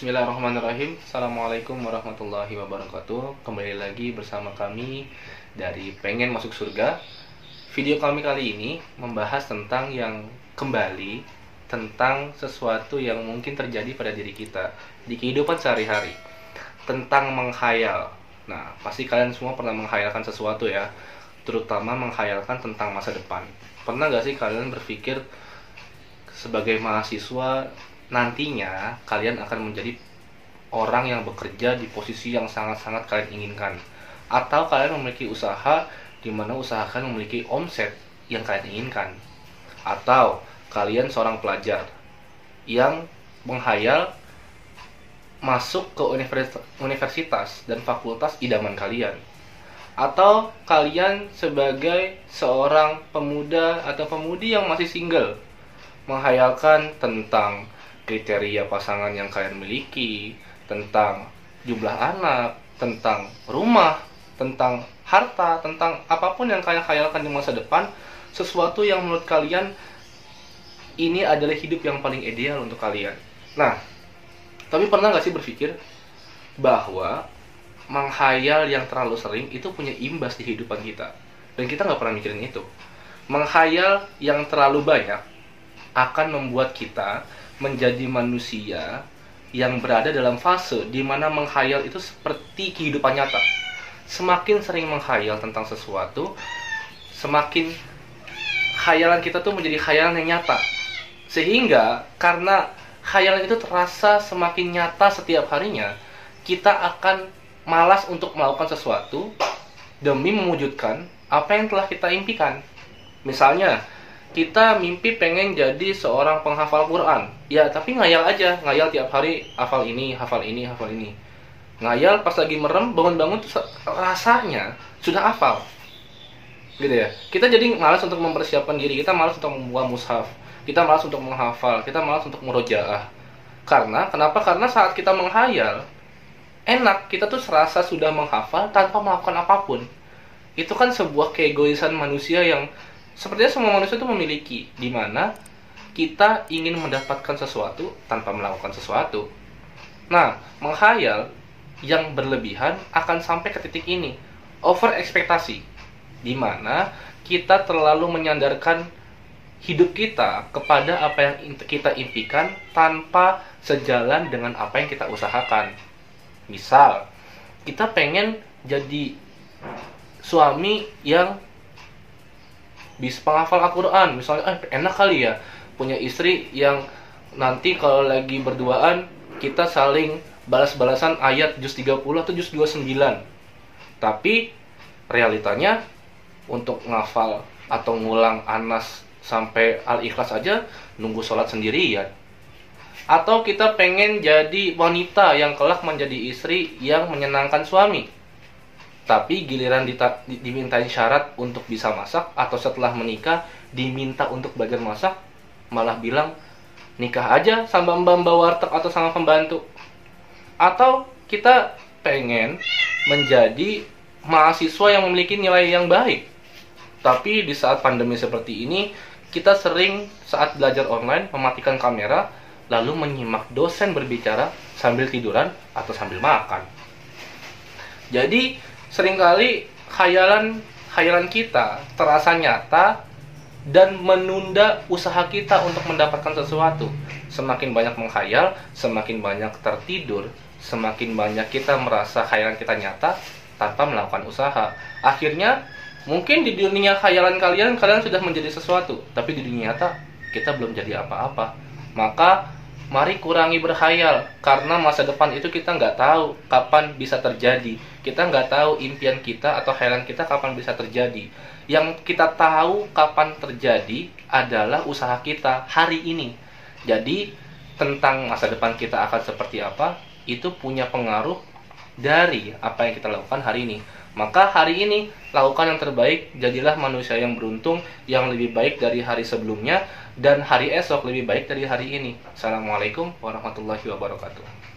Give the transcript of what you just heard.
Bismillahirrahmanirrahim. Assalamualaikum warahmatullahi wabarakatuh. Kembali lagi bersama kami dari Pengen Masuk Surga. Video kami kali ini membahas tentang yang kembali Tentang sesuatu yang mungkin terjadi pada diri kita Di kehidupan sehari-hari. Tentang menghayal. Nah, pasti kalian semua pernah menghayalkan sesuatu ya. Terutama menghayalkan tentang masa depan. Pernah gak sih kalian berpikir sebagai mahasiswa nantinya kalian akan menjadi orang yang bekerja di posisi yang sangat-sangat kalian inginkan. Atau kalian memiliki usaha di mana usaha kalian memiliki omset yang kalian inginkan. Atau kalian seorang pelajar yang menghayal masuk ke universitas dan fakultas idaman kalian. Atau kalian sebagai seorang pemuda atau pemudi yang masih single menghayalkan tentang kriteria pasangan yang kalian miliki, tentang jumlah anak, tentang rumah, tentang harta, tentang apa pun yang kalian khayalkan di masa depan, sesuatu yang menurut kalian ini adalah hidup yang paling ideal untuk kalian. Nah, tapi pernah nggak sih berpikir bahwa menghayal yang terlalu sering itu punya imbas di kehidupan kita dan kita nggak pernah mikirin itu. Menghayal yang terlalu banyak akan membuat kita menjadi manusia yang berada dalam fase di mana menghayal itu seperti kehidupan nyata. Semakin sering menghayal tentang sesuatu, semakin khayalan kita tuh menjadi khayalan yang nyata. Sehingga karena khayalan itu terasa semakin nyata setiap harinya, kita akan malas untuk melakukan sesuatu demi mewujudkan apa yang telah kita impikan. Misalnya, kita mimpi pengen jadi seorang penghafal Quran. Ya, tapi ngayal aja, ngayal tiap hari hafal ini, hafal ini, hafal ini. Ngayal pas lagi merem, bangun-bangun tuh rasanya sudah hafal. Gitu ya. Kita jadi malas untuk mempersiapkan diri, kita malas untuk membuat mushaf, kita malas untuk menghafal, kita malas untuk merojaah. Karena kenapa? Karena saat kita menghayal, enak, kita tuh serasa sudah menghafal tanpa melakukan apa pun. Itu kan sebuah keegoisan manusia yang sepertinya semua manusia itu memiliki di mana kita ingin mendapatkan sesuatu tanpa melakukan sesuatu. Nah, menghayal yang berlebihan akan sampai ke titik ini, over ekspektasi, di mana kita terlalu menyandarkan hidup kita kepada apa yang kita impikan tanpa sejalan dengan apa yang kita usahakan. Misal, kita pengen jadi suami yang bisa penghafal Al-Quran. Misalnya eh, enak kali ya punya istri yang nanti kalau lagi berduaan kita saling balas-balasan ayat juz 30 atau juz 29 tapi realitanya untuk ngafal atau ngulang Anas sampai Al-Ikhlas aja nunggu sholat sendirian atau kita pengen jadi wanita yang kelak menjadi istri yang menyenangkan suami tapi giliran dita, dimintain syarat untuk bisa masak atau setelah menikah diminta untuk belajar masak malah bilang nikah aja sama mbak mbak warteg atau sama pembantu. Atau kita pengen menjadi mahasiswa yang memiliki nilai yang baik. Tapi di saat pandemi seperti ini kita sering saat belajar online mematikan kamera lalu menyimak dosen berbicara sambil tiduran atau sambil makan. Jadi sering kali khayalan khayalan kita terasa nyata dan menunda usaha kita untuk mendapatkan sesuatu. Semakin banyak menghayal, semakin banyak tertidur, semakin banyak kita merasa khayalan kita nyata tanpa melakukan usaha. Akhirnya, mungkin di dunia khayalan kalian kalian sudah menjadi sesuatu, tapi di dunia nyata kita belum jadi apa-apa. Maka mari kurangi berhayal karena masa depan itu kita nggak tahu kapan bisa terjadi. Kita nggak tahu impian kita atau hayalan kita kapan bisa terjadi. Yang kita tahu kapan terjadi adalah usaha kita hari ini. Jadi tentang masa depan kita akan seperti apa itu punya pengaruh dari apa yang kita lakukan hari ini maka hari ini lakukan yang terbaik, jadilah manusia yang beruntung, yang lebih baik dari hari sebelumnya, dan hari esok lebih baik dari hari ini. Assalamualaikum warahmatullahi wabarakatuh.